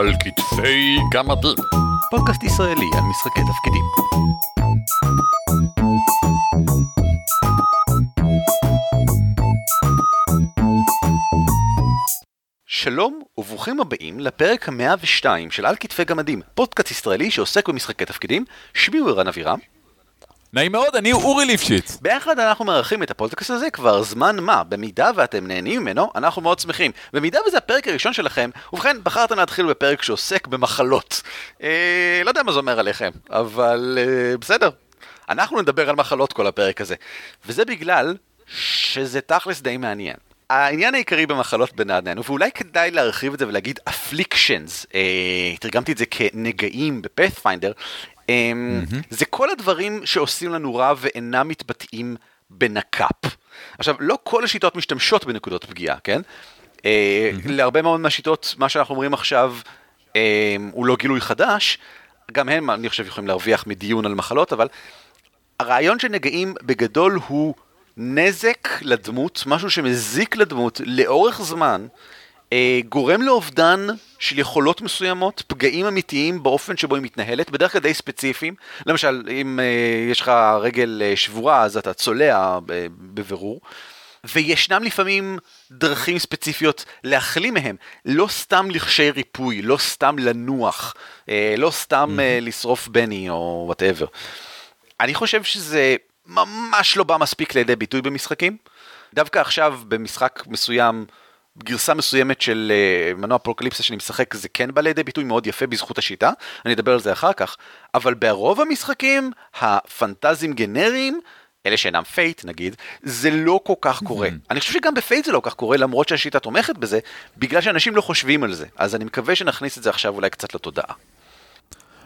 על כתפי גמדים. פודקאסט ישראלי על משחקי תפקידים. שלום וברוכים הבאים לפרק המאה ושתיים של על כתפי גמדים, פודקאסט ישראלי שעוסק במשחקי תפקידים, שמי הוא ערן אבירם. נעים מאוד, אני אורי ליפשיץ. ביחד אנחנו מארחים את הפודקאסט הזה כבר זמן מה, במידה ואתם נהנים ממנו, אנחנו מאוד שמחים. במידה וזה הפרק הראשון שלכם, ובכן, בחרתם להתחיל בפרק שעוסק במחלות. אה, לא יודע מה זה אומר עליכם, אבל אה, בסדר. אנחנו נדבר על מחלות כל הפרק הזה. וזה בגלל שזה תכלס די מעניין. העניין העיקרי במחלות בנעדנו, ואולי כדאי להרחיב את זה ולהגיד afflictions, אה, תרגמתי את זה כנגעים בפאת'פיינדר, mm-hmm. זה כל הדברים שעושים לנו רע ואינם מתבטאים בנקאפ. עכשיו, לא כל השיטות משתמשות בנקודות פגיעה, כן? mm-hmm. להרבה מאוד מהשיטות, מה שאנחנו אומרים עכשיו, אה, הוא לא גילוי חדש, גם הם, אני חושב, יכולים להרוויח מדיון על מחלות, אבל הרעיון של נגעים בגדול הוא נזק לדמות, משהו שמזיק לדמות לאורך זמן, גורם לאובדן של יכולות מסוימות, פגעים אמיתיים באופן שבו היא מתנהלת, בדרך כלל די ספציפיים. למשל, אם אה, יש לך רגל אה, שבורה, אז אתה צולע בבירור. וישנם לפעמים דרכים ספציפיות להחלים מהם, לא סתם לחשי ריפוי, לא סתם לנוח, אה, לא סתם mm-hmm. לשרוף בני או whatever. אני חושב שזה ממש לא בא מספיק לידי ביטוי במשחקים. דווקא עכשיו במשחק מסוים, גרסה מסוימת של uh, מנוע אפוקליפסה שאני משחק, זה כן בא לידי ביטוי מאוד יפה בזכות השיטה, אני אדבר על זה אחר כך, אבל ברוב המשחקים, הפנטזים גנריים, אלה שאינם Fate נגיד, זה לא כל כך קורה. אני חושב שגם ב Fate זה לא כל כך קורה, למרות שהשיטה תומכת בזה, בגלל שאנשים לא חושבים על זה. אז אני מקווה שנכניס את זה עכשיו אולי קצת לתודעה.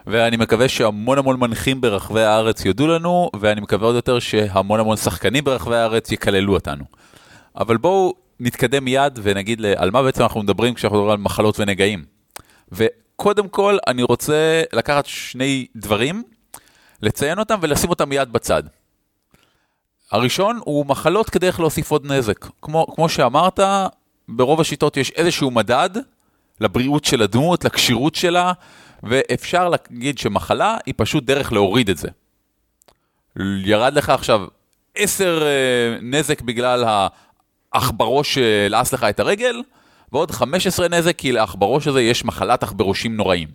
ואני מקווה שהמון המון מנחים ברחבי הארץ יודו לנו, ואני מקווה עוד יותר שהמון המון שחקנים ברחבי הארץ יקללו אותנו. אבל בואו נתקדם מיד ונגיד על מה בעצם אנחנו מדברים כשאנחנו מדברים על מחלות ונגעים. וקודם כל אני רוצה לקחת שני דברים, לציין אותם ולשים אותם מיד בצד. הראשון הוא מחלות כדי איך להוסיף עוד נזק. כמו, כמו שאמרת, ברוב השיטות יש איזשהו מדד לבריאות של הדמות, לכשירות שלה, ואפשר להגיד שמחלה היא פשוט דרך להוריד את זה. ירד לך עכשיו 10 אה, נזק בגלל העכברוש שלעס לך את הרגל, ועוד 15 נזק כי לעכברוש הזה יש מחלת עכברושים נוראים.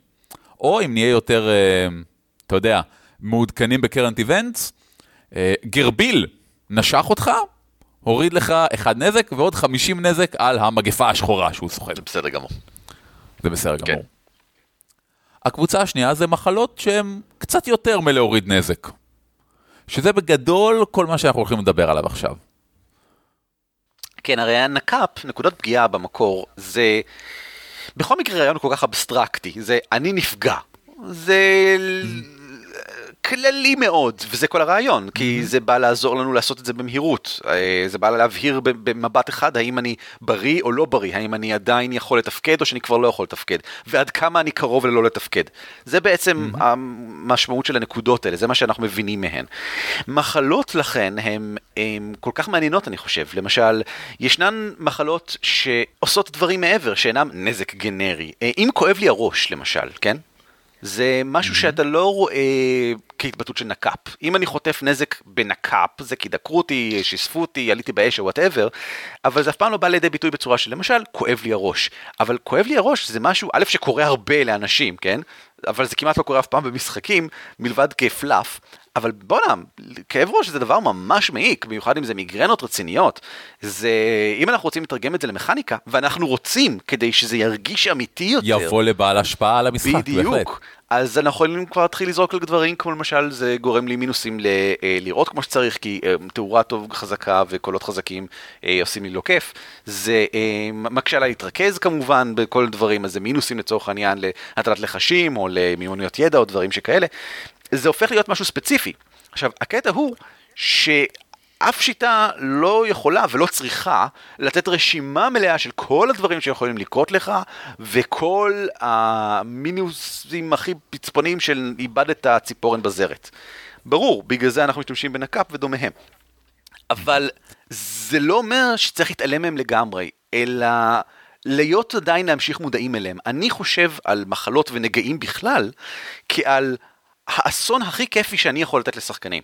או אם נהיה יותר, אה, אתה יודע, מעודכנים בקרנט איבנטס, אה, גרביל נשך אותך, הוריד לך אחד נזק ועוד 50 נזק על המגפה השחורה שהוא סוחב. זה בסדר גמור. זה בסדר כן. גמור. הקבוצה השנייה זה מחלות שהן קצת יותר מלהוריד נזק. שזה בגדול כל מה שאנחנו הולכים לדבר עליו עכשיו. כן, הרי הנקאפ, נקודת פגיעה במקור, זה... בכל מקרה רעיון כל כך אבסטרקטי, זה אני נפגע. זה כללי מאוד, וזה כל הרעיון, כי mm-hmm. זה בא לעזור לנו לעשות את זה במהירות. אה, זה בא להבהיר במבט אחד האם אני בריא או לא בריא, האם אני עדיין יכול לתפקד או שאני כבר לא יכול לתפקד, ועד כמה אני קרוב ללא לתפקד. זה בעצם mm-hmm. המשמעות של הנקודות האלה, זה מה שאנחנו מבינים מהן. מחלות לכן הן כל כך מעניינות אני חושב. למשל, ישנן מחלות שעושות דברים מעבר, שאינם נזק גנרי. אה, אם כואב לי הראש למשל, כן? זה משהו. שאתה לא רואה כהתבטאות של נק"פ. אם אני חוטף נזק בנק"פ, זה כי דקרו אותי, שיספו אותי, עליתי באש או whatever, אבל זה אף פעם לא בא לידי ביטוי בצורה של למשל, כואב לי הראש. אבל כואב לי הראש זה משהו, א', שקורה הרבה לאנשים, כן? אבל זה כמעט לא קורה אף פעם במשחקים, מלבד כפלאף. אבל בואנה, כאב ראש זה דבר ממש מעיק, במיוחד אם זה מיגרנות רציניות. זה, אם אנחנו רוצים לתרגם את זה למכניקה, ואנחנו רוצים כדי שזה ירגיש אמיתי יותר. יבוא לבעל השפעה על המשחק, בדיוק. בהחלט. אז אנחנו יכולים כבר להתחיל לזרוק על דברים כמו למשל זה גורם לי מינוסים ל, אה, לראות כמו שצריך כי אה, תאורה טוב חזקה וקולות חזקים אה, עושים לי לא כיף. זה מקשה עליי להתרכז כמובן בכל דברים אז זה מינוסים לצורך העניין להטלת לחשים או למיומנויות ידע או דברים שכאלה. זה הופך להיות משהו ספציפי. עכשיו, הקטע הוא שאף שיטה לא יכולה ולא צריכה לתת רשימה מלאה של כל הדברים שיכולים לקרות לך, וכל המינוסים הכי פצפוניים של איבדת ציפורן בזרת. ברור, בגלל זה אנחנו משתמשים בנקאפ ודומיהם. אבל זה לא אומר שצריך להתעלם מהם לגמרי, אלא להיות עדיין להמשיך מודעים אליהם. אני חושב על מחלות ונגעים בכלל, כעל האסון הכי כיפי שאני יכול לתת לשחקנים.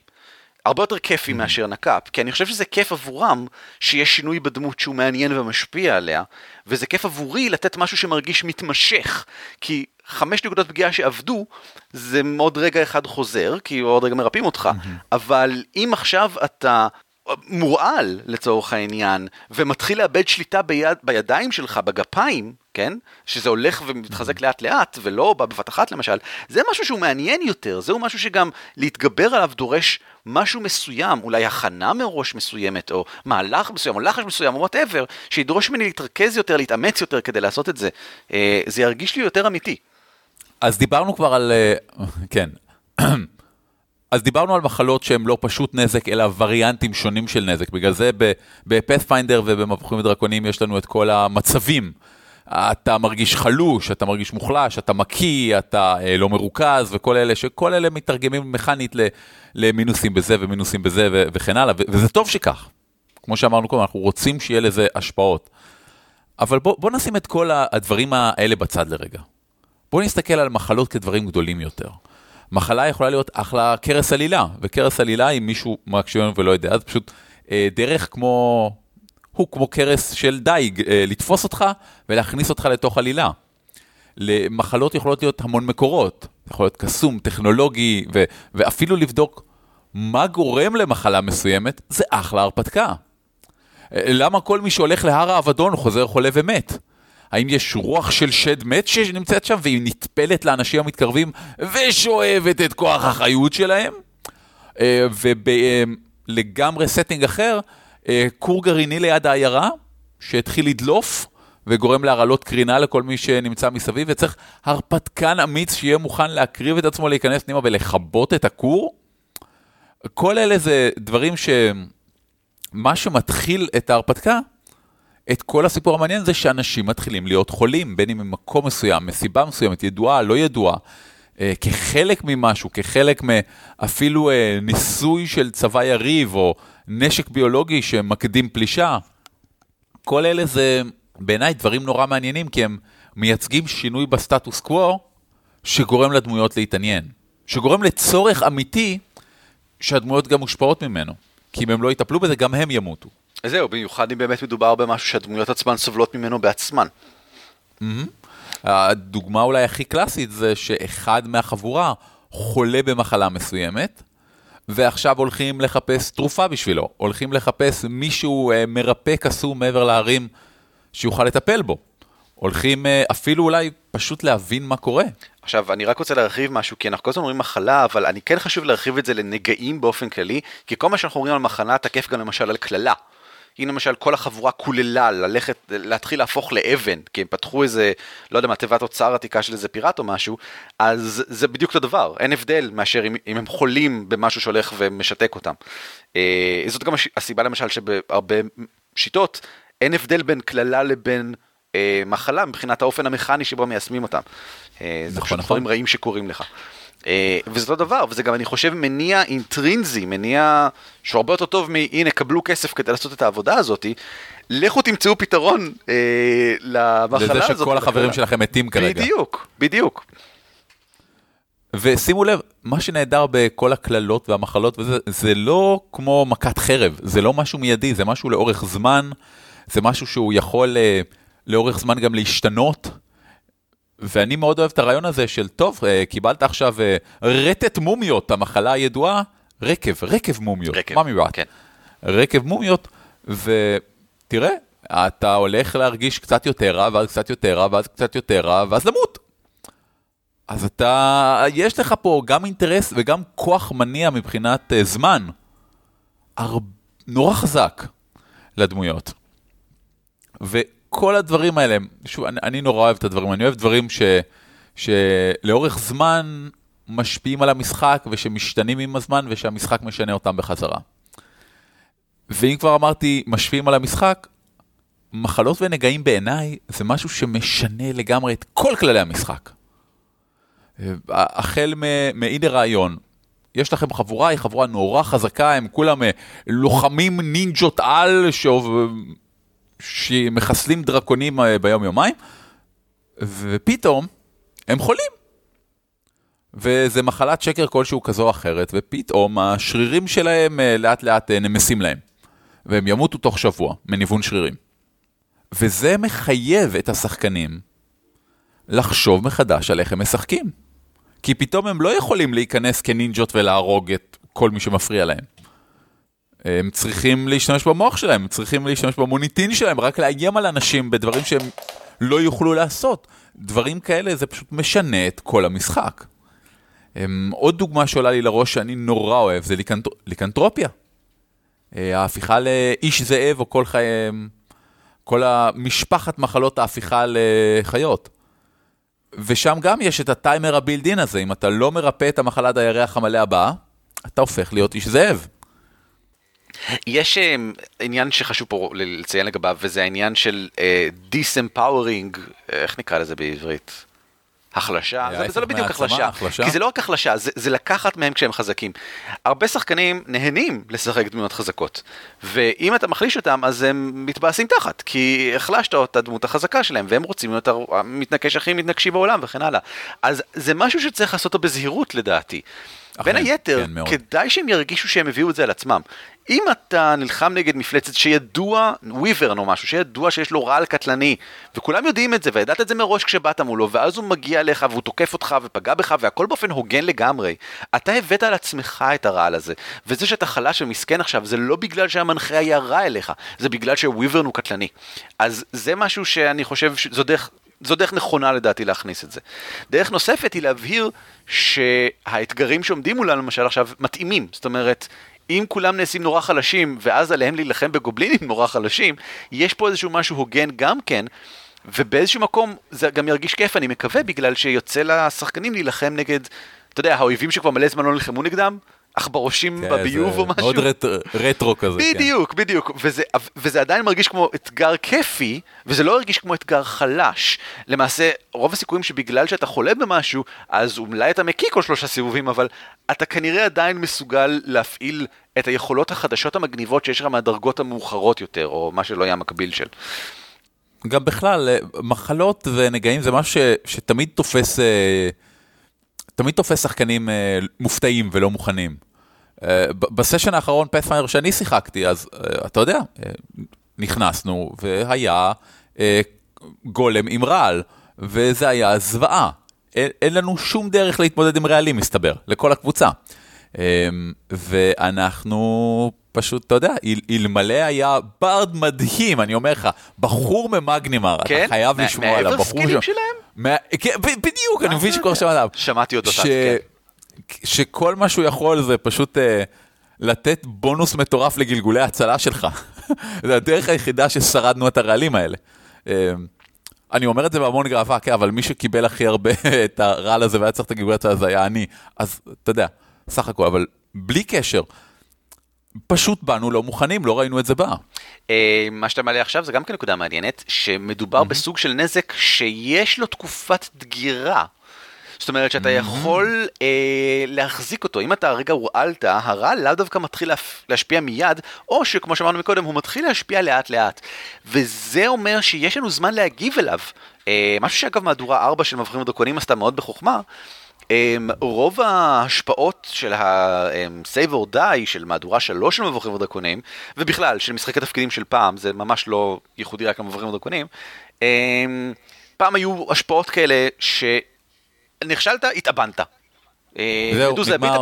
הרבה יותר כיפי Mm-hmm. מאשר נקאפ, כי אני חושב שזה כיף עבורם שיש שינוי בדמות שהוא מעניין ומשפיע עליה, וזה כיף עבורי לתת משהו שמרגיש מתמשך, כי חמש נקודות פגיעה שאבדו, זה עוד רגע אחד חוזר, כי עוד רגע מרפאים אותך, Mm-hmm. אבל אם עכשיו אתה מורעל לצורך העניין, ומתחיל לאבד שליטה ביד, בידיים שלך, בגפיים, כן? שזה הולך ומתחזק לאט לאט, ולא בבת אחת למשל, זה משהו שהוא מעניין יותר, זהו משהו שגם להתגבר עליו דורש משהו מסוים, אולי הכנה מראש מסוימת, או מהלך מסוים, או לחש מסוים, או whatever, שידרוש ממני להתרכז יותר, להתאמץ יותר כדי לעשות את זה. אה, זה ירגיש לי יותר אמיתי. אז דיברנו כבר על... אה, כן. אז דיברנו על מחלות שהן לא פשוט נזק, אלא וריאנטים שונים של נזק. בגלל זה בפאת'פיינדר ובמבוכים ודרקונים יש לנו את כל המצבים. אתה מרגיש חלוש, אתה מרגיש מוחלש, אתה מקיא, אתה אה, לא מרוכז, וכל אלה, שכל אלה מתרגמים מכנית למינוסים בזה ומינוסים בזה ו- וכן הלאה, ו- וזה טוב שכך. כמו שאמרנו קודם, אנחנו רוצים שיהיה לזה השפעות. אבל בוא, בוא נשים את כל הדברים האלה בצד לרגע. בוא נסתכל על מחלות כדברים גדולים יותר. מחלה יכולה להיות אחלה קרס עלילה, וקרס עלילה, אם מישהו מקשיב לנו ולא יודע, אז פשוט אה, דרך כמו, הוא כמו קרס של דייג, אה, לתפוס אותך ולהכניס אותך לתוך עלילה. למחלות יכולות להיות המון מקורות, יכול להיות קסום, טכנולוגי, ו- ואפילו לבדוק מה גורם למחלה מסוימת, זה אחלה הרפתקה. אה, למה כל מי שהולך להר האבדון חוזר חולה ומת? האם יש רוח של שד מת שנמצאת שם והיא נטפלת לאנשים המתקרבים ושואבת את כוח החיות שלהם? אה, ובלגמרי setting אחר, כור גרעיני ליד העיירה שהתחיל לדלוף וגורם להרעלות קרינה לכל מי שנמצא מסביב, וצריך הרפתקן אמיץ שיהיה מוכן להקריב את עצמו, להיכנס פנימה ולכבות את הכור. כל אלה זה דברים ש... מה שמתחיל את ההרפתקה, את כל הסיפור המעניין זה שאנשים מתחילים להיות חולים, בין אם ממקום מסוים, מסיבה מסוימת, ידועה, לא ידועה, אה, כחלק ממשהו, כחלק מאפילו אה, ניסוי של צבא יריב, או נשק ביולוגי שמקדים פלישה. כל אלה זה בעיניי דברים נורא מעניינים, כי הם מייצגים שינוי בסטטוס קוו, שגורם לדמויות להתעניין. שגורם לצורך אמיתי שהדמויות גם מושפעות ממנו. כי אם הם לא יטפלו בזה, גם הם ימותו. זהו, במיוחד אם באמת מדובר במשהו שהדמויות עצמן סובלות ממנו בעצמן. הדוגמה אולי הכי קלאסית זה שאחד מהחבורה חולה במחלה מסוימת, ועכשיו הולכים לחפש תרופה בשבילו, הולכים לחפש מישהו אה, מרפא קסום מעבר להרים שיוכל לטפל בו. הולכים אה, אפילו אולי פשוט להבין מה קורה. עכשיו, אני רק רוצה להרחיב משהו, כי אנחנו כל הזמן אומרים מחלה, אבל אני כן חשוב להרחיב את זה לנגעים באופן כללי, כי כל מה שאנחנו אומרים על מחלה תקף גם למשל על קללה. אם למשל כל החבורה קוללה ללכת, להתחיל להפוך לאבן, כי הם פתחו איזה, לא יודע מה, תיבת אוצר עתיקה של איזה פיראט או משהו, אז זה בדיוק אותו דבר, אין הבדל מאשר אם, אם הם חולים במשהו שהולך ומשתק אותם. אה, זאת גם הסיבה למשל שבהרבה שיטות אין הבדל בין קללה לבין אה, מחלה מבחינת האופן המכני שבו מיישמים אותם. אה, זה נכון, פשוט נכון. דברים רעים שקורים לך. אה, וזה אותו דבר, וזה גם אני חושב מניע אינטרינזי, מניע שהוא הרבה יותר טוב מ"הנה קבלו כסף כדי לעשות את העבודה הזאתי", לכו תמצאו פתרון אה, למחלה לזה הזאת. שכל החברים לקללה. שלכם מתים כרגע. בדיוק, בדיוק. ושימו לב, מה שנהדר בכל הקללות והמחלות וזה, זה לא כמו מכת חרב, זה לא משהו מיידי, זה משהו לאורך זמן, זה משהו שהוא יכול אה, לאורך זמן גם להשתנות. ואני מאוד אוהב את הרעיון הזה של, טוב, אה, קיבלת עכשיו אה, רטט מומיות, המחלה הידועה, רקב, רקב מומיות, רקב, מאמי ראט. כן. רקב מומיות, ותראה, אתה הולך להרגיש קצת יותר רע, ואז קצת יותר רע, ואז קצת יותר רע, ואז למות. אז אתה, יש לך פה גם אינטרס וגם כוח מניע מבחינת uh, זמן. הר... נורא חזק לדמויות. וכל הדברים האלה, שוב, אני, אני נורא אוהב את הדברים, אני אוהב דברים ש, שלאורך זמן משפיעים על המשחק ושמשתנים עם הזמן ושהמשחק משנה אותם בחזרה. ואם כבר אמרתי משפיעים על המשחק, מחלות ונגעים בעיניי זה משהו שמשנה לגמרי את כל כללי המשחק. אה, החל מהנה רעיון, יש לכם חבורה, היא חבורה נורא חזקה, הם כולם אה, לוחמים נינג'ות על, שעוב... שמחסלים דרקונים אה, ביום-יומיים, ופתאום הם חולים. וזה מחלת שקר כלשהו כזו או אחרת, ופתאום השרירים שלהם אה, לאט לאט אה, נמסים להם. והם ימותו תוך שבוע מניוון שרירים. וזה מחייב את השחקנים לחשוב מחדש על איך הם משחקים. כי פתאום הם לא יכולים להיכנס כנינג'ות ולהרוג את כל מי שמפריע להם. הם צריכים להשתמש במוח שלהם, הם צריכים להשתמש במוניטין שלהם, רק לאיים על אנשים בדברים שהם לא יוכלו לעשות. דברים כאלה זה פשוט משנה את כל המשחק. הם, עוד דוגמה שעולה לי לראש שאני נורא אוהב זה ליקנטר... ליקנטרופיה. אה, ההפיכה לאיש זאב או כל חייהם, כל המשפחת מחלות ההפיכה לחיות. ושם גם יש את הטיימר ה built-in הזה, אם אתה לא מרפא את המחלה עד הירח המלא הבאה, אתה הופך להיות איש זאב. יש um, עניין שחשוב פה לציין לגביו, וזה העניין של disempowering, איך נקרא לזה בעברית? החלשה, זה, זה לא בדיוק החלשה, החלשה, כי זה לא רק החלשה, זה, זה לקחת מהם כשהם חזקים. הרבה שחקנים נהנים לשחק דמויות חזקות, ואם אתה מחליש אותם, אז הם מתבאסים תחת, כי החלשת את הדמות החזקה שלהם, והם רוצים להיות המתנקש הכי מתנקשי בעולם וכן הלאה. אז זה משהו שצריך לעשות אותו בזהירות לדעתי. בין היתר, כן, כדאי שהם ירגישו שהם הביאו את זה על עצמם. אם אתה נלחם נגד מפלצת שידוע, וויברן או משהו, שידוע שיש לו רעל קטלני, וכולם יודעים את זה, וידעת את זה מראש כשבאת מולו, ואז הוא מגיע אליך והוא תוקף אותך ופגע בך, והכל באופן הוגן לגמרי, אתה הבאת על עצמך את הרעל הזה. וזה שאתה חלש ומסכן עכשיו, זה לא בגלל שהמנחה היה רע אליך, זה בגלל שוויברן הוא קטלני. אז זה משהו שאני חושב שזו דרך... זו דרך נכונה לדעתי להכניס את זה. דרך נוספת היא להבהיר שהאתגרים שעומדים מולנו למשל עכשיו מתאימים. זאת אומרת, אם כולם נעשים נורא חלשים, ואז עליהם להילחם בגובלינים נורא חלשים, יש פה איזשהו משהו הוגן גם כן, ובאיזשהו מקום זה גם ירגיש כיף, אני מקווה, בגלל שיוצא לשחקנים להילחם נגד, אתה יודע, האויבים שכבר מלא זמן לא נלחמו נגדם, עכברושים כן, בביוב או משהו. מאוד רט, רטרו כזה. בדיוק, כן. בדיוק, וזה, וזה עדיין מרגיש כמו אתגר כיפי, וזה לא הרגיש כמו אתגר חלש. למעשה, רוב הסיכויים שבגלל שאתה חולה במשהו, אז אולי אתה מקיא כל שלושה סיבובים, אבל אתה כנראה עדיין מסוגל להפעיל את היכולות החדשות המגניבות שיש לך מהדרגות המאוחרות יותר, או מה שלא יהיה המקביל של. גם בכלל, אה, מחלות ונגעים זה משהו ש, שתמיד תופס... אה, תמיד תופס שחקנים אה, מופתעים ולא מוכנים. אה, בסשן האחרון פאת'פיינר שאני שיחקתי, אז אה, אתה יודע, נכנסנו והיה גולם עם רעל, וזה היה זוועה. אין, לנו שום דרך להתמודד עם רעלים, מסתבר, לכל הקבוצה. ואנחנו פשוט, אתה יודע, אל, אלמלא היה ברד מדהים, אני אומר לך, בחור ממגנימר, כן? אתה חייב לשמוע עליו. מעבר סקילים שלהם? מה, כן, בדיוק, אני מבין שכבר שמעת. שמעתי אותו, כן. שכל מה שהוא יכול זה פשוט אה, לתת בונוס מטורף לגלגולי ההצלה שלך. זה הדרך היחידה ששרדנו את הרעלים האלה. אה, אני אומר את זה בהמון גאווה, כן, אבל מי שקיבל הכי הרבה את הרעל הזה והיה צריך את הגלגולי ההצלה זה היה אני. אז אתה יודע, סך הכל, אבל בלי קשר. פשוט באנו לא מוכנים, לא ראינו את זה בא. אה, מה שאתה מעלה עכשיו זה גם כן נקודה מעניינת, שמדובר בסוג של נזק שיש לו תקופת דגירה. זאת אומרת שאתה יכול אה, להחזיק אותו, אם אתה הרגע הורעלת, הרע לאו דווקא מתחיל להשפיע מיד, או שכמו שאמרנו מקודם, הוא מתחיל להשפיע לאט לאט. וזה אומר שיש לנו זמן להגיב אליו. אה, משהו שאגב מהדורה 4 של מבחרים ודרקונים עשתה מאוד בחוכמה. Um, רוב ההשפעות של ה-save or die של מהדורה 3 של מבוכים ודרקונים, ובכלל של משחקי תפקידים של פעם, זה ממש לא ייחודי רק למבוכים ודרקונים, um, פעם היו השפעות כאלה שנכשלת, התאבנת. אה, זהו, נגמר,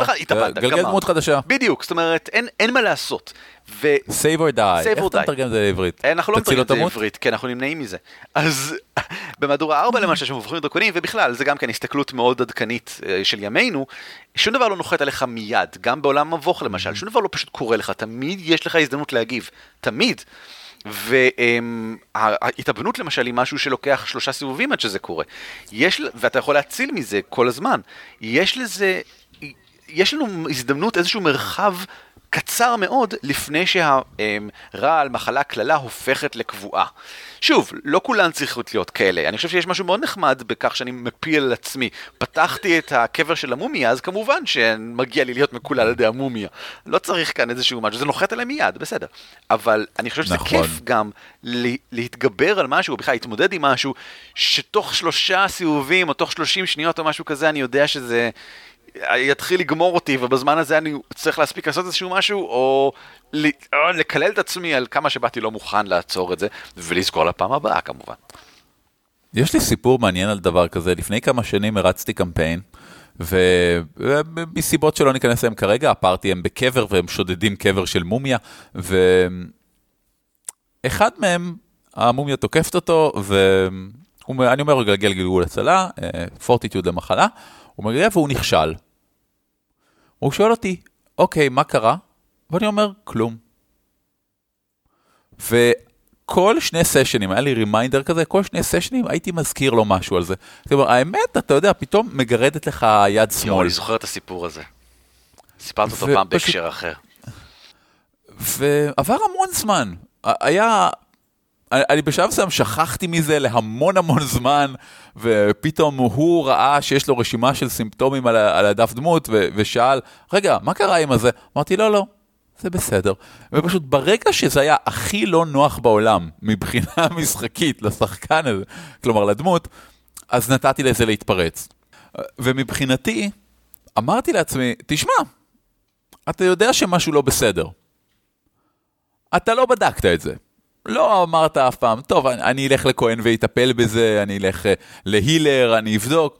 גלגל דמות חדשה. בדיוק, זאת אומרת, אין, אין מה לעשות. ו... Save or die, איך אתה מתרגם את זה לעברית? אנחנו לא מתרגמים את זה לעברית, כן, אנחנו נמנעים מזה. אז במהדורה 4 למשל, שמובחים דרקונים, ובכלל, זה גם כן הסתכלות מאוד עדכנית אה, של ימינו, שום דבר לא נוחת עליך מיד, גם בעולם מבוך למשל, שום דבר לא פשוט קורה לך, תמיד יש לך הזדמנות להגיב, תמיד. וההתאבנות למשל היא משהו שלוקח שלושה סיבובים עד שזה קורה. יש, ואתה יכול להציל מזה כל הזמן. יש לזה, יש לנו הזדמנות, איזשהו מרחב קצר מאוד לפני שהרעל, מחלה, קללה הופכת לקבועה. שוב, לא כולן צריכות להיות כאלה. אני חושב שיש משהו מאוד נחמד בכך שאני מפיל על עצמי. פתחתי את הקבר של המומיה, אז כמובן שמגיע לי להיות מקולל על ידי המומיה. לא צריך כאן איזשהו משהו, זה נוחת עליי מיד, בסדר. אבל אני חושב שזה נכון. כיף גם לה- להתגבר על משהו, או בכלל להתמודד עם משהו, שתוך שלושה סיבובים, או תוך שלושים שניות או משהו כזה, אני יודע שזה... יתחיל לגמור אותי, ובזמן הזה אני צריך להספיק לעשות איזשהו משהו, או או לקלל את עצמי על כמה שבאתי לא מוכן לעצור את זה, ולזכור לפעם הבאה כמובן. יש לי סיפור מעניין על דבר כזה. לפני כמה שנים הרצתי קמפיין, ומסיבות שלא ניכנס אליהם כרגע, הפארטי הם בקבר והם שודדים קבר של מומיה, ואחד מהם, המומיה תוקפת אותו, ואני אומר, הוא גלגל גלגול הצלה, פורטיטיוד למחלה, הוא מגיע והוא נכשל. הוא שואל אותי, אוקיי, מה קרה? ואני אומר, כלום. וכל שני סשנים, היה לי רימיינדר כזה, כל שני סשנים הייתי מזכיר לו משהו על זה. אומרת, האמת, אתה יודע, פתאום מגרדת לך יד שמאל. אני זוכר את הסיפור הזה. סיפרת אותו פעם בהקשר אחר. ועבר המון זמן. היה... אני בשלב מסוים שכחתי מזה להמון המון זמן, ופתאום הוא ראה שיש לו רשימה של סימפטומים על, על הדף דמות, ו- ושאל, רגע, מה קרה עם הזה? אמרתי, לא, לא, זה בסדר. ופשוט ברגע שזה היה הכי לא נוח בעולם, מבחינה משחקית לשחקן הזה, כלומר לדמות, אז נתתי לזה להתפרץ. ומבחינתי, אמרתי לעצמי, תשמע, אתה יודע שמשהו לא בסדר. אתה לא בדקת את זה. לא אמרת אף פעם, טוב, אני, אני אלך לכהן ויטפל בזה, אני אלך אה, להילר, אני אבדוק.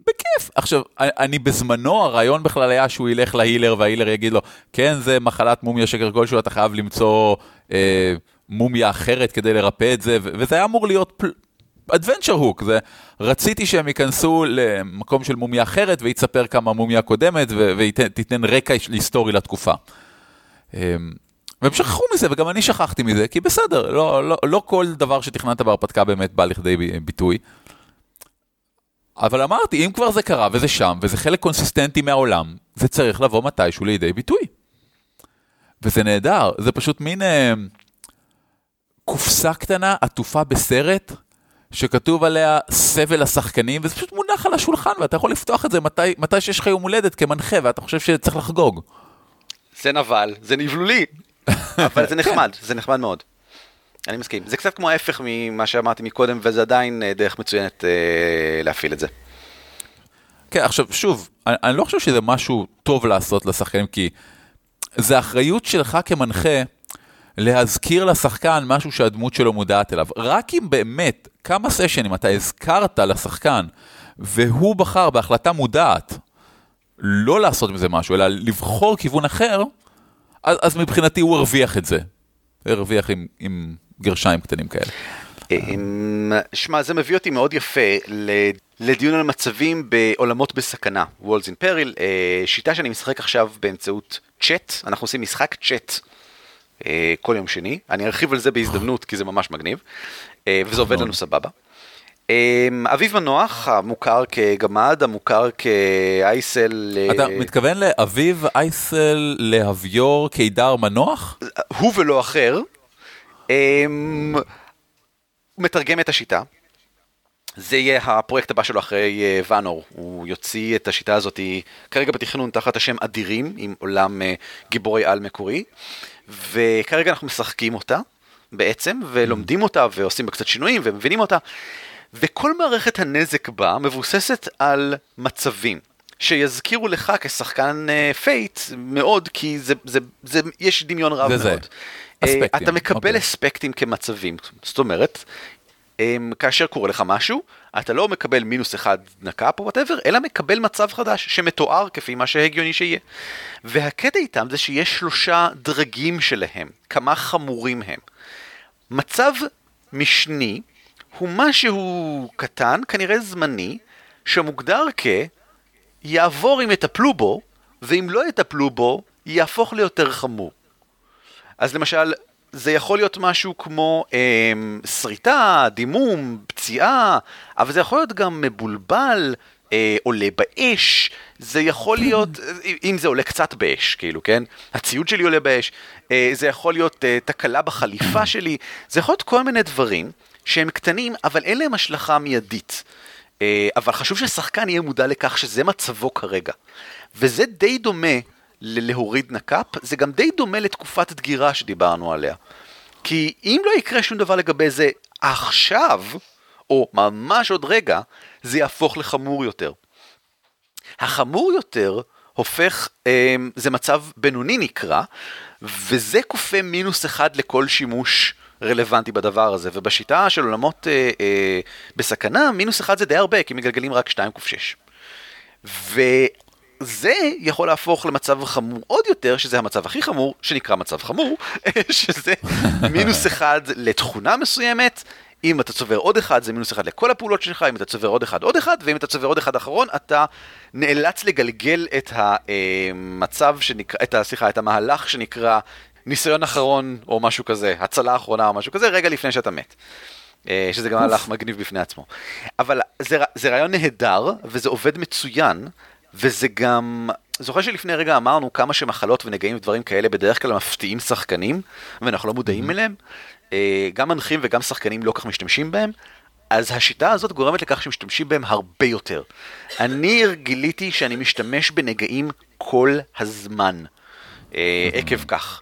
בכיף. עכשיו, אני, בזמנו, הרעיון בכלל היה שהוא ילך להילר וההילר יגיד לו, כן, זה מחלת מומיה שקר כלשהו, אתה חייב למצוא אה, מומיה אחרת כדי לרפא את זה, וזה היה אמור להיות פל... אדוונצ'ר הוק, זה רציתי שהם ייכנסו למקום של מומיה אחרת ויתספר כמה מומיה קודמת ותיתן רקע היסטורי לתקופה. אמ, והם שכחו מזה וגם אני שכחתי מזה, כי בסדר, לא, לא, לא כל דבר שתכננת בהרפתקה באמת בא לכדי ביטוי. אבל אמרתי, אם כבר זה קרה וזה שם, וזה חלק קונסיסטנטי מהעולם, זה צריך לבוא מתישהו לידי ביטוי. וזה נהדר, זה פשוט מין אה, קופסה קטנה עטופה בסרט, שכתוב עליה סבל השחקנים, וזה פשוט מונח על השולחן, ואתה יכול לפתוח את זה מתי, מתי שיש לך יום הולדת כמנחה, ואתה חושב שצריך לחגוג. זה נבל, זה נבלולי, אבל זה נחמד, זה נחמד מאוד. אני מסכים. זה קצת כמו ההפך ממה שאמרתי מקודם, וזה עדיין אה, דרך מצוינת אה, להפעיל את זה. כן, עכשיו, שוב, אני, אני לא חושב שזה משהו טוב לעשות לשחקנים, כי זה אחריות שלך כמנחה להזכיר לשחקן משהו שהדמות שלו מודעת אליו. רק אם באמת כמה סשנים אתה הזכרת לשחקן, והוא בחר בהחלטה מודעת לא לעשות מזה משהו, אלא לבחור כיוון אחר, אז, אז מבחינתי הוא הרוויח את זה. הרוויח עם, עם גרשיים קטנים כאלה. אמ, שמע, זה מביא אותי מאוד יפה לדיון על מצבים בעולמות בסכנה, Walls in Peril, אה, שיטה שאני משחק עכשיו באמצעות צ'אט, אנחנו עושים משחק צ'אט אה, כל יום שני, אני ארחיב על זה בהזדמנות כי זה ממש מגניב, אה, וזה עובד לנו סבבה. אמ, אביב מנוח, המוכר כגמד, המוכר כאייסל, אה, אתה מתכוון לאביב אייסל להביור קידר מנוח? הוא ולא אחר, אמ, הוא מתרגם את השיטה. זה יהיה הפרויקט הבא שלו אחרי אה, ואנור. הוא יוציא את השיטה הזאת כרגע בתכנון תחת השם אדירים, עם עולם אה, גיבורי על מקורי, וכרגע אנחנו משחקים אותה בעצם, ולומדים אותה, ועושים בה קצת שינויים, ומבינים אותה, וכל מערכת הנזק בה מבוססת על מצבים. שיזכירו לך כשחקן אה, Fate מאוד, כי זה, זה, זה, יש דמיון רב זה זה. מאוד. אה, אספקטים, אתה מקבל אוקיי. אספקטים כמצבים, זאת אומרת, אמ, כאשר קורה לך משהו, אתה לא מקבל מינוס אחד נק"פ או whatever, אלא מקבל מצב חדש שמתואר כפי מה שהגיוני שיהיה. והקטע איתם זה שיש שלושה דרגים שלהם, כמה חמורים הם. מצב משני הוא משהו קטן, כנראה זמני, שמוגדר כ... יעבור אם יטפלו בו, ואם לא יטפלו בו, יהפוך ליותר חמור. אז למשל, זה יכול להיות משהו כמו אה, שריטה, דימום, פציעה, אבל זה יכול להיות גם מבולבל, אה, עולה באש, זה יכול להיות, אם זה עולה קצת באש, כאילו, כן? הציוד שלי עולה באש, אה, זה יכול להיות אה, תקלה בחליפה שלי, זה יכול להיות כל מיני דברים שהם קטנים, אבל אין להם השלכה מיידית. אה, אבל חשוב ששחקן יהיה מודע לכך שזה מצבו כרגע. וזה די דומה ללהוריד נקאפ, זה גם די דומה לתקופת דגירה שדיברנו עליה. כי אם לא יקרה שום דבר לגבי זה עכשיו, או ממש עוד רגע, זה יהפוך לחמור יותר. החמור יותר הופך, אה, זה מצב בינוני נקרא, וזה כופה מינוס אחד לכל שימוש רלוונטי בדבר הזה, ובשיטה של עולמות אה, אה, בסכנה, מינוס אחד זה די הרבה, כי מגלגלים רק 2 ק 6. וזה יכול להפוך למצב חמור עוד יותר, שזה המצב הכי חמור, שנקרא מצב חמור, שזה מינוס אחד לתכונה מסוימת, אם אתה צובר עוד אחד, זה מינוס אחד לכל הפעולות שלך, אם אתה צובר עוד אחד, עוד אחד, ואם אתה צובר עוד אחד אחרון, אתה נאלץ לגלגל את המצב שנקרא, את ה, סליחה, את המהלך שנקרא ניסיון אחרון או משהו כזה, הצלה אחרונה או משהו כזה, רגע לפני שאתה מת. אה, שזה גם מהלך מגניב בפני עצמו. אבל זה, זה רעיון נהדר, וזה עובד מצוין, וזה גם... זוכר שלפני רגע אמרנו כמה שמחלות ונגעים ודברים כאלה בדרך כלל מפתיעים שחקנים, ואנחנו לא מודעים אליהם? אה, גם מנחים וגם שחקנים לא כך משתמשים בהם, אז השיטה הזאת גורמת לכך שמשתמשים בהם הרבה יותר. אני גיליתי שאני משתמש בנגעים כל הזמן, אה, עקב כך.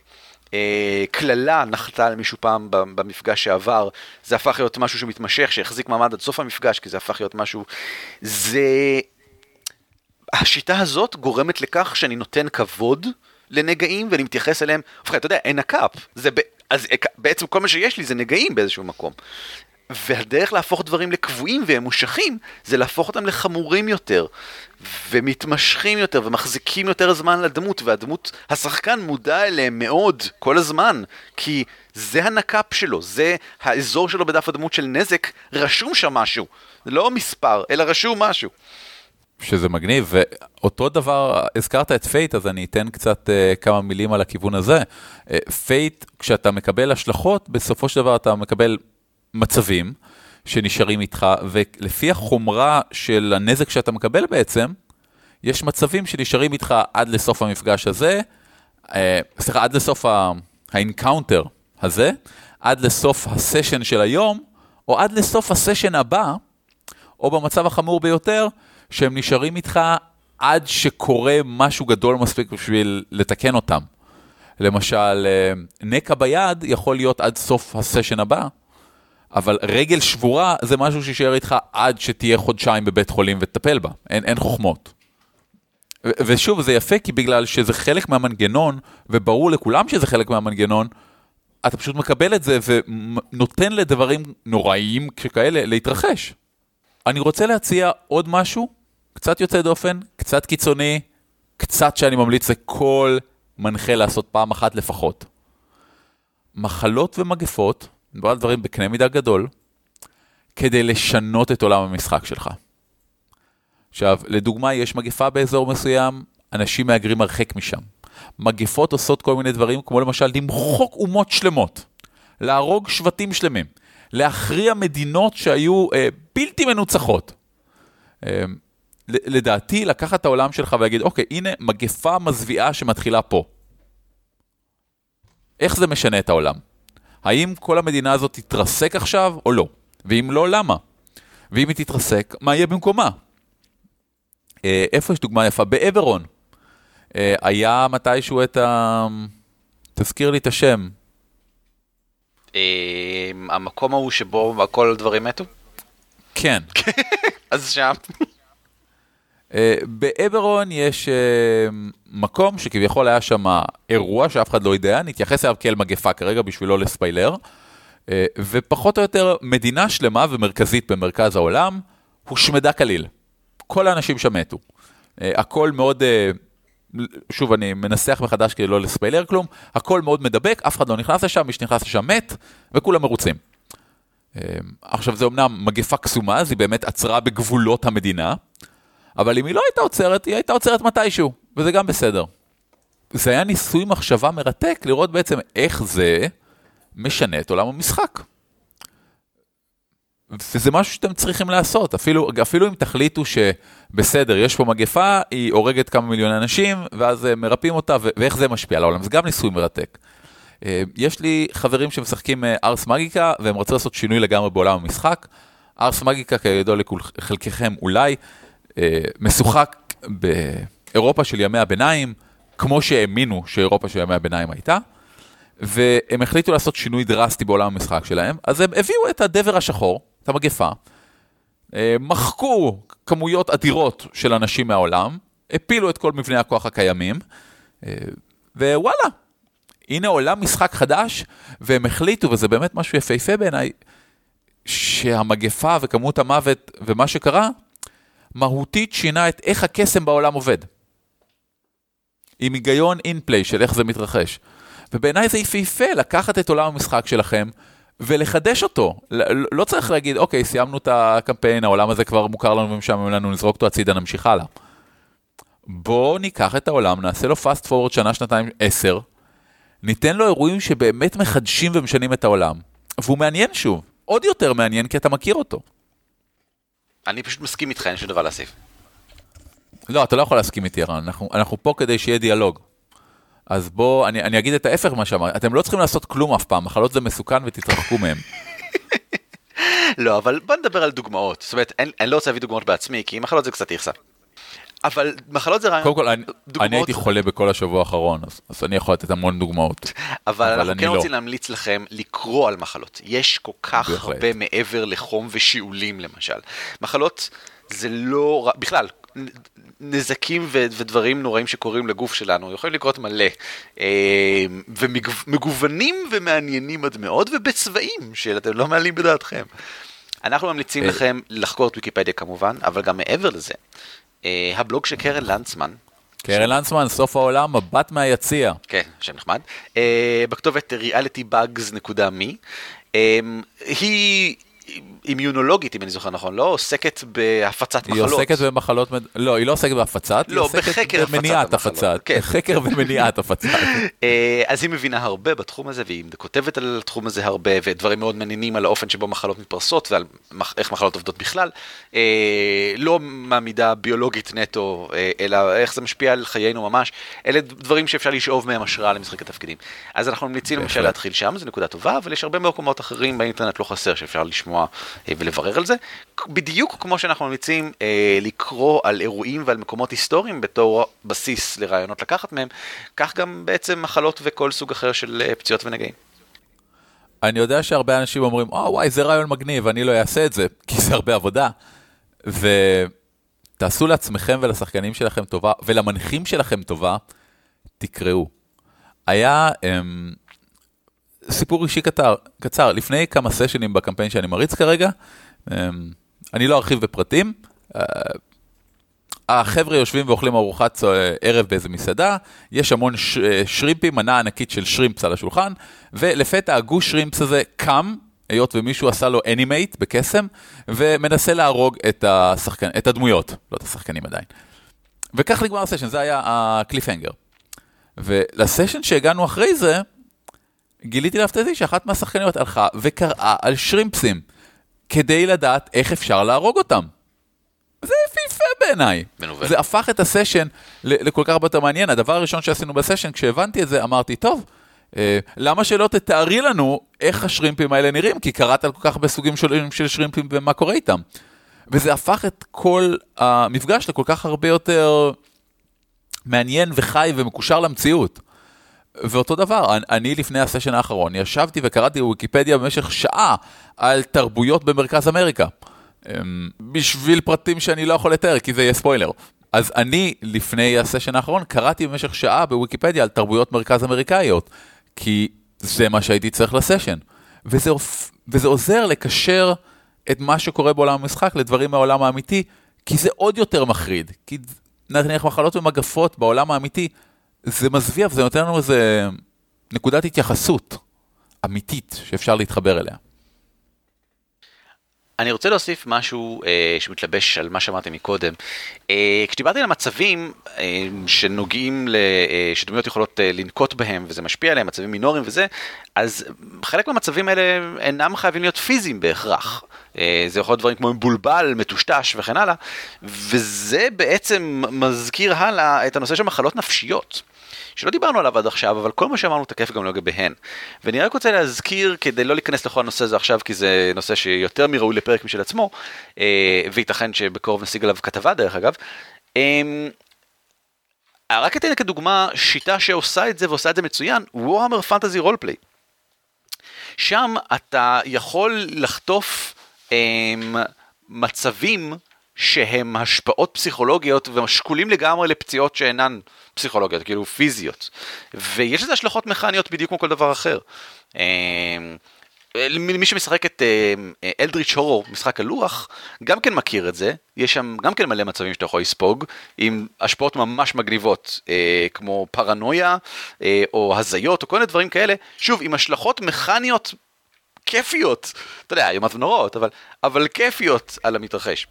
אה, קללה נחתה על מישהו פעם במפגש שעבר, זה הפך להיות משהו שמתמשך, שהחזיק מעמד עד סוף המפגש, כי זה הפך להיות משהו... זה... השיטה הזאת גורמת לכך שאני נותן כבוד לנגעים ואני מתייחס אליהם, ובכן, אתה יודע, אין הקאפ, זה ב... אז בעצם כל מה שיש לי זה נגעים באיזשהו מקום. והדרך להפוך דברים לקבועים וממושכים, זה להפוך אותם לחמורים יותר, ומתמשכים יותר, ומחזיקים יותר זמן לדמות, והדמות, השחקן מודע אליהם מאוד, כל הזמן, כי זה הנק"פ שלו, זה האזור שלו בדף הדמות של נזק, רשום שם משהו, לא מספר, אלא רשום משהו. שזה מגניב, ואותו דבר, הזכרת את Fate, אז אני אתן קצת uh, כמה מילים על הכיוון הזה. Fate, uh, כשאתה מקבל השלכות, בסופו של דבר אתה מקבל מצבים שנשארים איתך, ולפי החומרה של הנזק שאתה מקבל בעצם, יש מצבים שנשארים איתך עד לסוף המפגש הזה, אה, עד לסוף ה encounter הזה, עד לסוף הסשן של היום, או עד לסוף הסשן הבא, או במצב החמור ביותר, שהם נשארים איתך עד שקורה משהו גדול מספיק בשביל לתקן אותם. למשל, אה, נקע ביד יכול להיות עד סוף הסשן הבא, אבל רגל שבורה זה משהו שישאר איתך עד שתהיה חודשיים בבית חולים ותטפל בה, אין, אין חוכמות. ושוב, זה יפה כי בגלל שזה חלק מהמנגנון, וברור לכולם שזה חלק מהמנגנון, אתה פשוט מקבל את זה ונותן לדברים נוראיים שכאלה להתרחש. אני רוצה להציע עוד משהו, קצת יוצא דופן, קצת קיצוני, קצת שאני ממליץ לכל מנחה לעשות פעם אחת לפחות. מחלות ומגפות מדבר על דברים בקנה מידה גדול, כדי לשנות את עולם המשחק שלך. עכשיו, לדוגמה, יש מגפה באזור מסוים, אנשים מהגרים הרחק משם. מגפות עושות כל מיני דברים, כמו למשל למחוק אומות שלמות, להרוג שבטים שלמים, להכריע מדינות שהיו אה, בלתי מנוצחות. אה, לדעתי, לקחת את העולם שלך ולהגיד, אוקיי, הנה מגפה מזוויעה שמתחילה פה. איך זה משנה את העולם? האם כל המדינה הזאת תתרסק עכשיו או לא? ואם לא, למה? ואם היא תתרסק, מה יהיה במקומה? אה, איפה יש דוגמה יפה? באברון. אה, היה מתישהו את ה... תזכיר לי את השם. אה, המקום ההוא שבו כל הדברים מתו? כן. אז שם. אה, באברון יש אה, מקום שכביכול היה שם אירוע שאף אחד לא יודע, נתייחס אליו כאל מגפה כרגע בשביל לא לספיילר, אה, ופחות או יותר מדינה שלמה ומרכזית במרכז העולם הושמדה כליל. כל האנשים שם מתו. הכל מאוד, שוב, אני מנסח מחדש כדי לא לספיילר כלום, הכל מאוד מדבק, אף אחד לא נכנס לשם, מי שנכנס לשם מת, וכולם מרוצים. עכשיו, זה אמנם מגפה קסומה, אז היא באמת עצרה בגבולות המדינה. אבל אם היא לא הייתה עוצרת, היא הייתה עוצרת מתישהו, וזה גם בסדר. זה היה ניסוי מחשבה מרתק לראות בעצם איך זה משנה את עולם המשחק. וזה משהו שאתם צריכים לעשות, אפילו, אפילו אם תחליטו שבסדר, יש פה מגפה, היא הורגת כמה מיליוני אנשים, ואז אה, מרפאים אותה, ו- ואיך זה משפיע על העולם, זה גם ניסוי מרתק. אה, יש לי חברים שמשחקים אה, ארס מגיקה, והם רצו לעשות שינוי לגמרי בעולם המשחק. ארס מגיקה, כידוע לחלקכם אולי, משוחק באירופה של ימי הביניים, כמו שהאמינו שאירופה של ימי הביניים הייתה. והם החליטו לעשות שינוי דרסטי בעולם המשחק שלהם, אז הם הביאו את הדבר השחור, את המגפה, אה, מחקו כמויות אדירות של אנשים מהעולם, הפילו את כל מבני הכוח הקיימים, אה, ווואלה, הנה עולם משחק חדש, והם החליטו, וזה באמת משהו יפהפה בעיניי, שהמגפה וכמות המוות ומה שקרה, מהותית שינה את איך הקסם בעולם עובד. עם היגיון אינפליי של איך זה מתרחש. ובעיניי זה יפהפה לקחת את עולם המשחק שלכם ולחדש אותו. לא צריך להגיד, אוקיי, סיימנו את הקמפיין, העולם הזה כבר מוכר לנו ומשעמם לנו, נזרוק אותו הצידה, נמשיך הלאה. בואו ניקח את העולם, נעשה לו fast forward שנה, שנתיים, עשר, ניתן לו אירועים שבאמת מחדשים ומשנים את העולם. והוא מעניין שוב, עוד יותר מעניין כי אתה מכיר אותו. אני פשוט מסכים איתך, אין שום דבר להוסיף. לא, אתה לא יכול להסכים איתי, ערן, אנחנו, אנחנו פה כדי שיהיה דיאלוג. אז בואו, אני, אני אגיד את ההפך ממה שאמרתי, אתם לא צריכים לעשות כלום אף פעם, מחלות זה מסוכן ותתרחקו מהם. לא, אבל בוא נדבר על דוגמאות. זאת אומרת, אני, אני לא רוצה להביא דוגמאות בעצמי, כי מחלות זה קצת יחסה. אבל מחלות זה רעיון... קודם כל, אני. אני הייתי חולה בכל השבוע האחרון, אז, אז אני יכול לתת המון דוגמאות. אבל, אבל אנחנו כן לא. רוצים להמליץ לכם לקרוא על מחלות. יש כל כך בהחלט. הרבה מעבר לחום ושיעולים למשל. מחלות זה לא... בכלל, נזקים ו- ודברים נוראים שקורים לגוף שלנו, יכולים לקרות מלא, אה, ומגוונים ומעניינים עד מאוד, ובצבעים שאתם לא מעלים בדעתכם. אנחנו ממליצים אה. לכם לחקור את ויקיפדיה כמובן, אבל גם מעבר לזה, הבלוג של קרן לנצמן, קרן לנצמן, סוף העולם, מבט מהיציע. כן, שם נחמד. בכתובת realitybugs.me. היא אימיונולוגית, אם אני זוכר נכון, לא עוסקת בהפצת מחלות. היא עוסקת במחלות, לא, היא לא עוסקת בהפצת, לא, היא עוסקת במניעת הפצת. כן. חקר ומניעת הפצת. אה, אז היא מבינה הרבה בתחום הזה, והיא כותבת על התחום הזה הרבה, ודברים מאוד מעניינים על האופן שבו מחלות מתפרסות, ועל איך מחלות עובדות בכלל. אה, לא מהמידה ביולוגית נטו, אה, אלא איך זה משפיע על חיינו ממש. אלה דברים שאפשר לשאוב מהם השראה למשחק התפקידים. אז אנחנו ממליצים למשל להתחיל שם, זו נקודה טובה, אבל יש הרבה מקומות אחרים באינטרנט לא חסר שאפשר לשמוע ולברר על זה. בדיוק כמו שאנחנו ממליצים אה, לקרוא על אירועים ועל מקומות היסטוריים בתור בסיס לרעיונות לקחת מהם, כך גם בעצם מחלות וכל סוג אחר של אה, פציעות ונגעים. אני יודע שהרבה אנשים אומרים, או וואי, זה רעיון מגניב, אני לא אעשה את זה, כי זה הרבה עבודה. ותעשו לעצמכם ולשחקנים שלכם טובה, ולמנחים שלכם טובה, תקראו. היה, אמ, סיפור אישי קצר, קצר, לפני כמה סשנים בקמפיין שאני מריץ כרגע, אמ, אני לא ארחיב בפרטים, אה, החבר'ה יושבים ואוכלים ארוחת ערב באיזה מסעדה, יש המון ש... אה, שרימפים, מנה ענקית של שרימפס על השולחן, ולפתע הגוש שרימפס הזה קם, היות ומישהו עשה לו animate בקסם, ומנסה להרוג את, השחקן, את הדמויות, לא את השחקנים עדיין. וכך נגמר הסשן, זה היה ה cliffhanger. ולסשן שהגענו אחרי זה, גיליתי להפתעתי שאחת מהשחקניות הלכה וקראה על שרימפסים, כדי לדעת איך אפשר להרוג אותם. זה יפהפה בעיניי. זה הפך את הסשן לכל כך הרבה יותר מעניין. הדבר הראשון שעשינו בסשן, כשהבנתי את זה, אמרתי, טוב, אה, למה שלא תתארי לנו איך השרימפים האלה נראים? כי קראת על כל כך הרבה סוגים של, של שרימפים ומה קורה איתם. וזה הפך את כל המפגש לכל כך הרבה יותר מעניין וחי ומקושר למציאות. ואותו דבר, אני לפני הסשן האחרון ישבתי וקראתי וויקיפדיה במשך שעה על תרבויות במרכז אמריקה. אמ, בשביל פרטים שאני לא יכול לתאר, כי זה יהיה ספוילר. אז אני, לפני הסשן האחרון, קראתי במשך שעה בוויקיפדיה על תרבויות מרכז אמריקאיות, כי זה מה שהייתי צריך לסשן. וזה, וזה עוזר לקשר את מה שקורה בעולם המשחק לדברים מהעולם האמיתי, כי זה עוד יותר מחריד. כי נניח מחלות ומגפות בעולם האמיתי זה מזוויע וזה נותן לנו איזה נקודת התייחסות אמיתית שאפשר להתחבר אליה. אני רוצה להוסיף משהו אה, שמתלבש על מה שאמרתי מקודם. אה, כשדיברתי על המצבים אה, שנוגעים, ל, אה, שדמויות יכולות אה, לנקוט בהם וזה משפיע עליהם, מצבים מינוריים וזה, אז חלק מהמצבים האלה אינם חייבים להיות פיזיים בהכרח. אה, זה יכול להיות דברים כמו מבולבל, מטושטש וכן הלאה, וזה בעצם מזכיר הלאה את הנושא של מחלות נפשיות. שלא דיברנו עליו עד עכשיו, אבל כל מה שאמרנו תקף גם לגביהן. ואני רק רוצה להזכיר, כדי לא להיכנס לכל הנושא הזה עכשיו, כי זה נושא שיותר מראוי לפרק משל עצמו, אה, וייתכן שבקרוב נשיג עליו כתבה דרך אגב, אה, רק אתן כדוגמה שיטה שעושה את זה ועושה את זה מצוין, וורהמר פנטזי רולפליי. שם אתה יכול לחטוף הם, מצבים שהם השפעות פסיכולוגיות ושקולים לגמרי לפציעות שאינן פסיכולוגיות, כאילו פיזיות. ויש לזה השלכות מכניות בדיוק כמו כל דבר אחר. מי שמשחק את אלדריץ' הורור, משחק הלוח, גם כן מכיר את זה, יש שם גם כן מלא מצבים שאתה יכול לספוג, עם השפעות ממש מגניבות, אה, כמו פרנויה, אה, או הזיות, או כל מיני דברים כאלה, שוב, עם השלכות מכניות כיפיות, אתה יודע, איומות ונוראות, אבל, אבל כיפיות על המתרחש.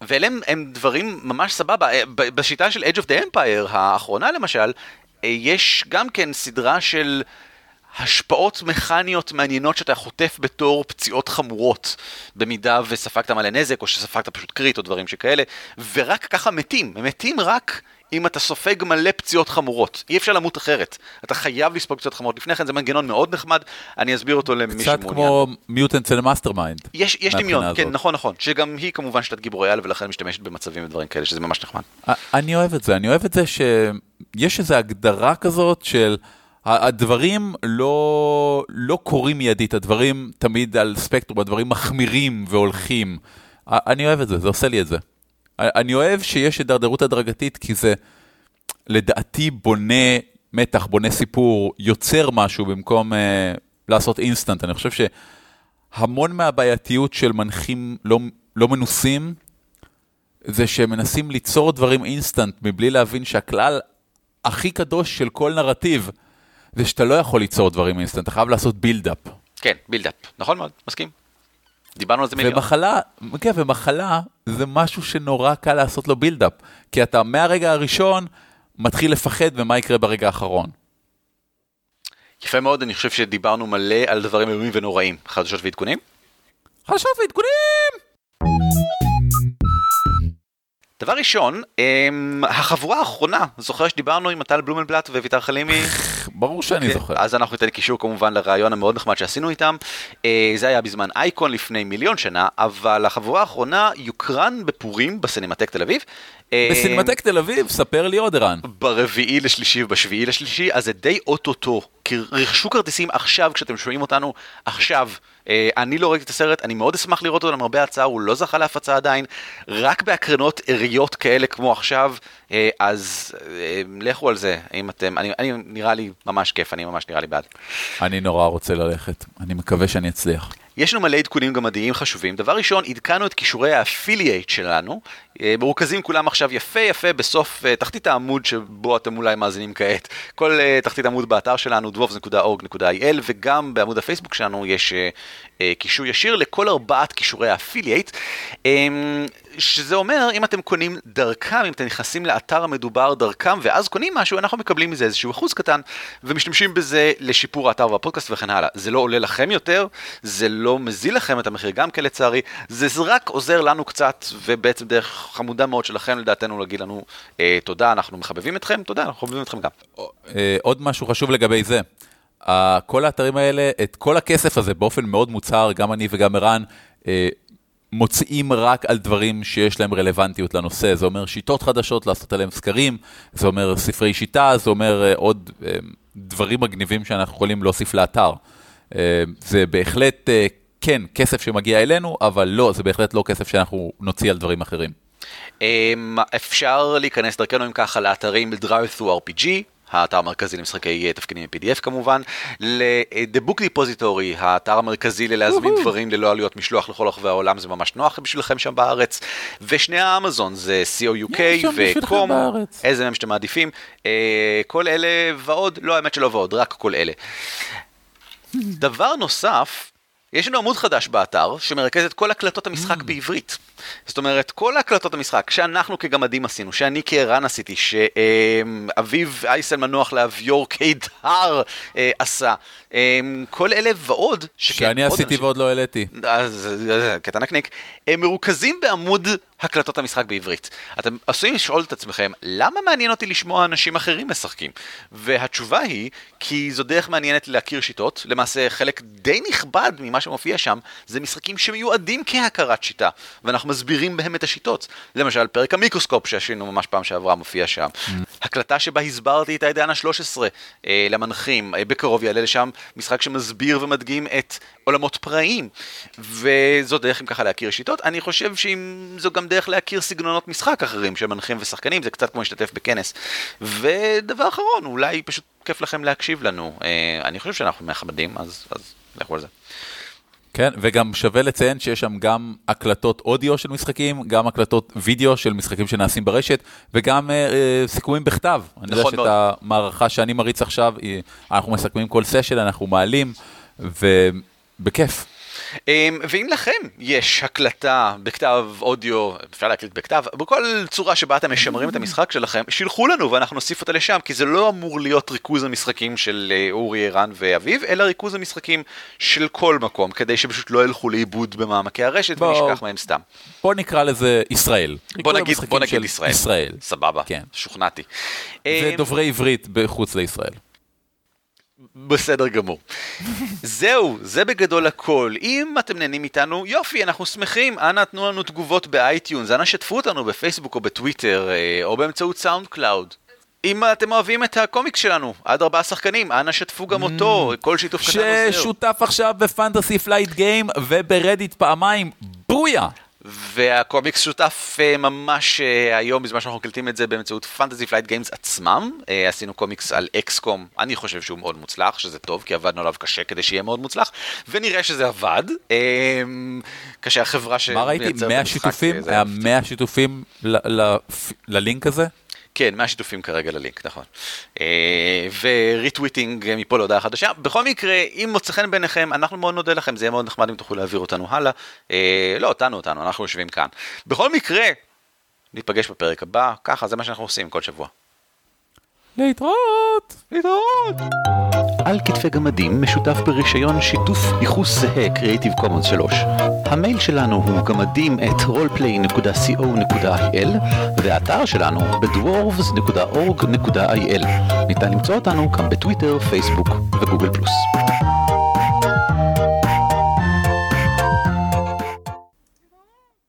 ואלה הם, הם דברים ממש סבבה, בשיטה של Edge of the Empire האחרונה למשל, יש גם כן סדרה של השפעות מכניות מעניינות שאתה חוטף בתור פציעות חמורות, במידה וספגת מלא נזק, או שספגת פשוט קריט או דברים שכאלה, ורק ככה מתים, הם מתים רק אם אתה סופג מלא פציעות חמורות. אי אפשר למות אחרת. אתה חייב לספוג פציעות חמורות. לפני כן זה מנגנון מאוד נחמד, אני אסביר אותו למי שמעוניין. קצת כמו Mutants and Masterminds. יש, יש דמיון, כן, נכון, נכון. שגם היא כמובן שיטת גיבורי על ולכן משתמשת במצבים ודברים כאלה, שזה ממש נחמד. אני אוהב את זה, אני אוהב את זה שיש איזו הגדרה כזאת של... הדברים לא, לא קורים מיידית, הדברים תמיד על ספקטרום, הדברים מחמירים והולכים. אני אוהב את זה, זה עושה לי את זה. אני אוהב שיש הידרדרות הדרגתית, כי זה לדעתי בונה מתח, בונה סיפור, יוצר משהו במקום uh, לעשות אינסטנט. אני חושב שהמון מהבעייתיות של מנחים לא, לא מנוסים, זה שהם מנסים ליצור דברים אינסטנט מבלי להבין שהכלל הכי קדוש של כל נרטיב, זה שאתה לא יכול ליצור דברים אינסטנט, אתה חייב לעשות buildup. כן, buildup, נכון מאוד, מסכים. דיברנו על זה מיליון. ומחלה, כן, ומחלה זה משהו שנורא קל לעשות לו buildup, כי אתה מהרגע הראשון מתחיל לפחד ומה יקרה ברגע האחרון. יפה מאוד, אני חושב שדיברנו מלא על דברים איומים ונוראים. חדשות ועדכונים? חדשות ועדכונים! דבר ראשון, אמ, החבורה האחרונה, זוכר שדיברנו עם מטל בלומנבלט וויתר חלימי? ברור שאני okay. אוקיי, זוכר. אז אנחנו ניתן קישור כמובן לרעיון המאוד נחמד שעשינו איתם. אה, זה היה בזמן אייקון לפני מיליון שנה, אבל החבורה האחרונה יוקרן בפורים בסינמטק תל אביב. אה, בסינמטק תל אביב, ספר לי עוד ערן. ברביעי לשלישי ובשביעי לשלישי, אז זה די אוטוטו. כי רכשו כרטיסים עכשיו כשאתם שומעים אותנו, עכשיו. אה, אני לא ראיתי את הסרט, אני מאוד אשמח לראות אותו למרבה הצער, הוא לא זכה להפצה עדיין, רק בהקרנות עריות כאלה כמו עכשיו, אה, אז לכו על זה, אם אתם, אני, אני נראה לי ממש כיף, אני ממש נראה לי בעד. אני נורא רוצה ללכת, אני מקווה שאני אצליח. יש לנו מלא עדכונים גמדיים חשובים. דבר ראשון, עדכנו את כישורי האפילייט שלנו, אה, מרוכזים כולם עכשיו יפה יפה בסוף אה, תחתית העמוד שבו אתם אולי מאזינים כעת. כל אה, תחתית עמוד באתר שלנו, dwarves.org.il, וגם בעמוד הפייסבוק שלנו יש קישור ישיר לכל ארבעת קישורי ה affiliate. שזה אומר, אם אתם קונים דרכם, אם אתם נכנסים לאתר המדובר דרכם ואז קונים משהו, אנחנו מקבלים מזה איזשהו אחוז קטן ומשתמשים בזה לשיפור האתר והפודקאסט וכן הלאה. זה לא עולה לכם יותר, זה לא מוזיל לכם את המחיר גם כן לצערי, זה רק עוזר לנו קצת ובעצם דרך חמודה מאוד שלכם לדעתנו להגיד לנו אה, תודה, אנחנו מחבבים אתכם, תודה, אנחנו מחבבים אתכם גם. אה, עוד משהו חשוב לגבי זה. כל האתרים האלה, את כל הכסף הזה באופן מאוד מוצהר, גם אני וגם ערן, מוציאים רק על דברים שיש להם רלוונטיות לנושא. זה אומר שיטות חדשות, לעשות עליהם סקרים, זה אומר ספרי שיטה, זה אומר אה, עוד אה, דברים מגניבים שאנחנו יכולים להוסיף לאתר. אה, זה בהחלט, כן, כסף שמגיע אלינו, אבל לא, זה בהחלט לא כסף שאנחנו נוציא על דברים אחרים. אפשר להיכנס דרכנו אם ככה לאתרים Drive through RPG, האתר המרכזי למשחקי תפקידים ב-PDF כמובן, ל-The Book Depository, האתר המרכזי ללהזמין דברים ללא עלויות משלוח לכל רחבי העולם, זה ממש נוח בשבילכם שם בארץ, ושני האמזון זה CO.UK וקום, איזה מהם שאתם מעדיפים, אה, כל אלה ועוד, לא האמת שלא ועוד, רק כל אלה. דבר נוסף, יש לנו עמוד חדש באתר שמרכז את כל הקלטות המשחק בעברית. זאת אומרת, כל הקלטות המשחק שאנחנו כגמדים עשינו, שאני כערן עשיתי, שאביב אייסל מנוח לאביור קידר אה, עשה, אה, כל אלה ועוד, שכן, שאני עוד עשיתי אנשים- ועוד לא העליתי. אז קטע נקניק, הם מרוכזים בעמוד הקלטות המשחק בעברית. אתם עשויים לשאול את עצמכם, למה מעניין אותי לשמוע אנשים אחרים משחקים? והתשובה היא, כי זו דרך מעניינת להכיר שיטות, למעשה חלק די נכבד ממה שמופיע שם, זה משחקים שמיועדים כהכרת שיטה, ואנחנו מסבירים בהם את השיטות. למשל, פרק המיקרוסקופ שעשינו ממש פעם שעברה מופיע שם. הקלטה שבה הסברתי את העידן ה-13 אה, למנחים, אה, בקרוב יעלה לשם משחק שמסביר ומדגים את עולמות פראיים, וזו דרך אם ככה להכיר שיטות. אני חושב שאם זו גם דרך להכיר סגנונות משחק אחרים של מנחים ושחקנים, זה קצת כמו להשתתף בכנס. ודבר אחרון, אולי פשוט כיף לכם להקשיב לנו. אה, אני חושב שאנחנו מכבדים, אז, אז לכו על זה. כן, וגם שווה לציין שיש שם גם הקלטות אודיו של משחקים, גם הקלטות וידאו של משחקים שנעשים ברשת, וגם אה, אה, סיכומים בכתב. אני יודע נכון שאת מאוד. המערכה שאני מריץ עכשיו, היא- אנחנו מסכמים כל סשן, אנחנו מעלים, ובכיף. אמ, ואם לכם יש הקלטה בכתב אודיו, אפשר להקליט בכתב, בכל צורה שבה אתם משמרים את המשחק שלכם, שילחו לנו ואנחנו נוסיף אותה לשם, כי זה לא אמור להיות ריכוז המשחקים של אה, אורי, ערן ואביב, אלא ריכוז המשחקים של כל מקום, כדי שפשוט לא ילכו לאיבוד במעמקי הרשת בוא. ונשכח מהם סתם. בוא נקרא לזה ישראל. בוא נגיד, בוא נגיד ישראל. ישראל. סבבה, כן. שוכנעתי. אמ, ודוברי עברית בחוץ לישראל. בסדר גמור. זהו, זה בגדול הכל. אם אתם נהנים איתנו, יופי, אנחנו שמחים. אנא תנו לנו תגובות ב iTunes, אנא שתפו אותנו בפייסבוק או בטוויטר, אה, או באמצעות SoundCloud. אם אתם אוהבים את הקומיקס שלנו, עד ארבעה שחקנים, אנא שתפו גם אותו, כל שיתוף קטן עוזר. ששותף עכשיו ב Fantasy Flight Games וב Reddit פעמיים, booyah! והקומיקס שותף אה, ממש אה, היום, בזמן שאנחנו מקליטים את זה באמצעות Fantasy Flight Games עצמם. אה, עשינו קומיקס על XCOM, אני חושב שהוא מאוד מוצלח, שזה טוב, כי עבדנו עליו קשה כדי שיהיה מאוד מוצלח, ונראה שזה עבד. אה, כשהחברה ש... מה ראיתי? 100 שיתופים? היה 100 שיתופים ללינק הזה? כן, 100 שיתופים כרגע ללינק, נכון. אה, ו retweeting מפה להודעה חדשה. בכל מקרה, אם מוצא חן בעיניכם, אנחנו מאוד נודה לכם, זה יהיה מאוד נחמד אם תוכלו להעביר אותנו הלאה. אה, לא אותנו, אותנו, אנחנו יושבים כאן. בכל מקרה, ניפגש בפרק הבא, ככה, זה מה שאנחנו עושים כל שבוע. להתראות! להתראות! על כתפי גמדים משותף ברישיון שיתוף ייחוס זהה Creative Commons 3. המייל שלנו הוא גמדים at roleplay.co.il והאתר שלנו בדוורבס.org.il. ניתן למצוא אותנו גם בטוויטר, פייסבוק וגוגל פלוס.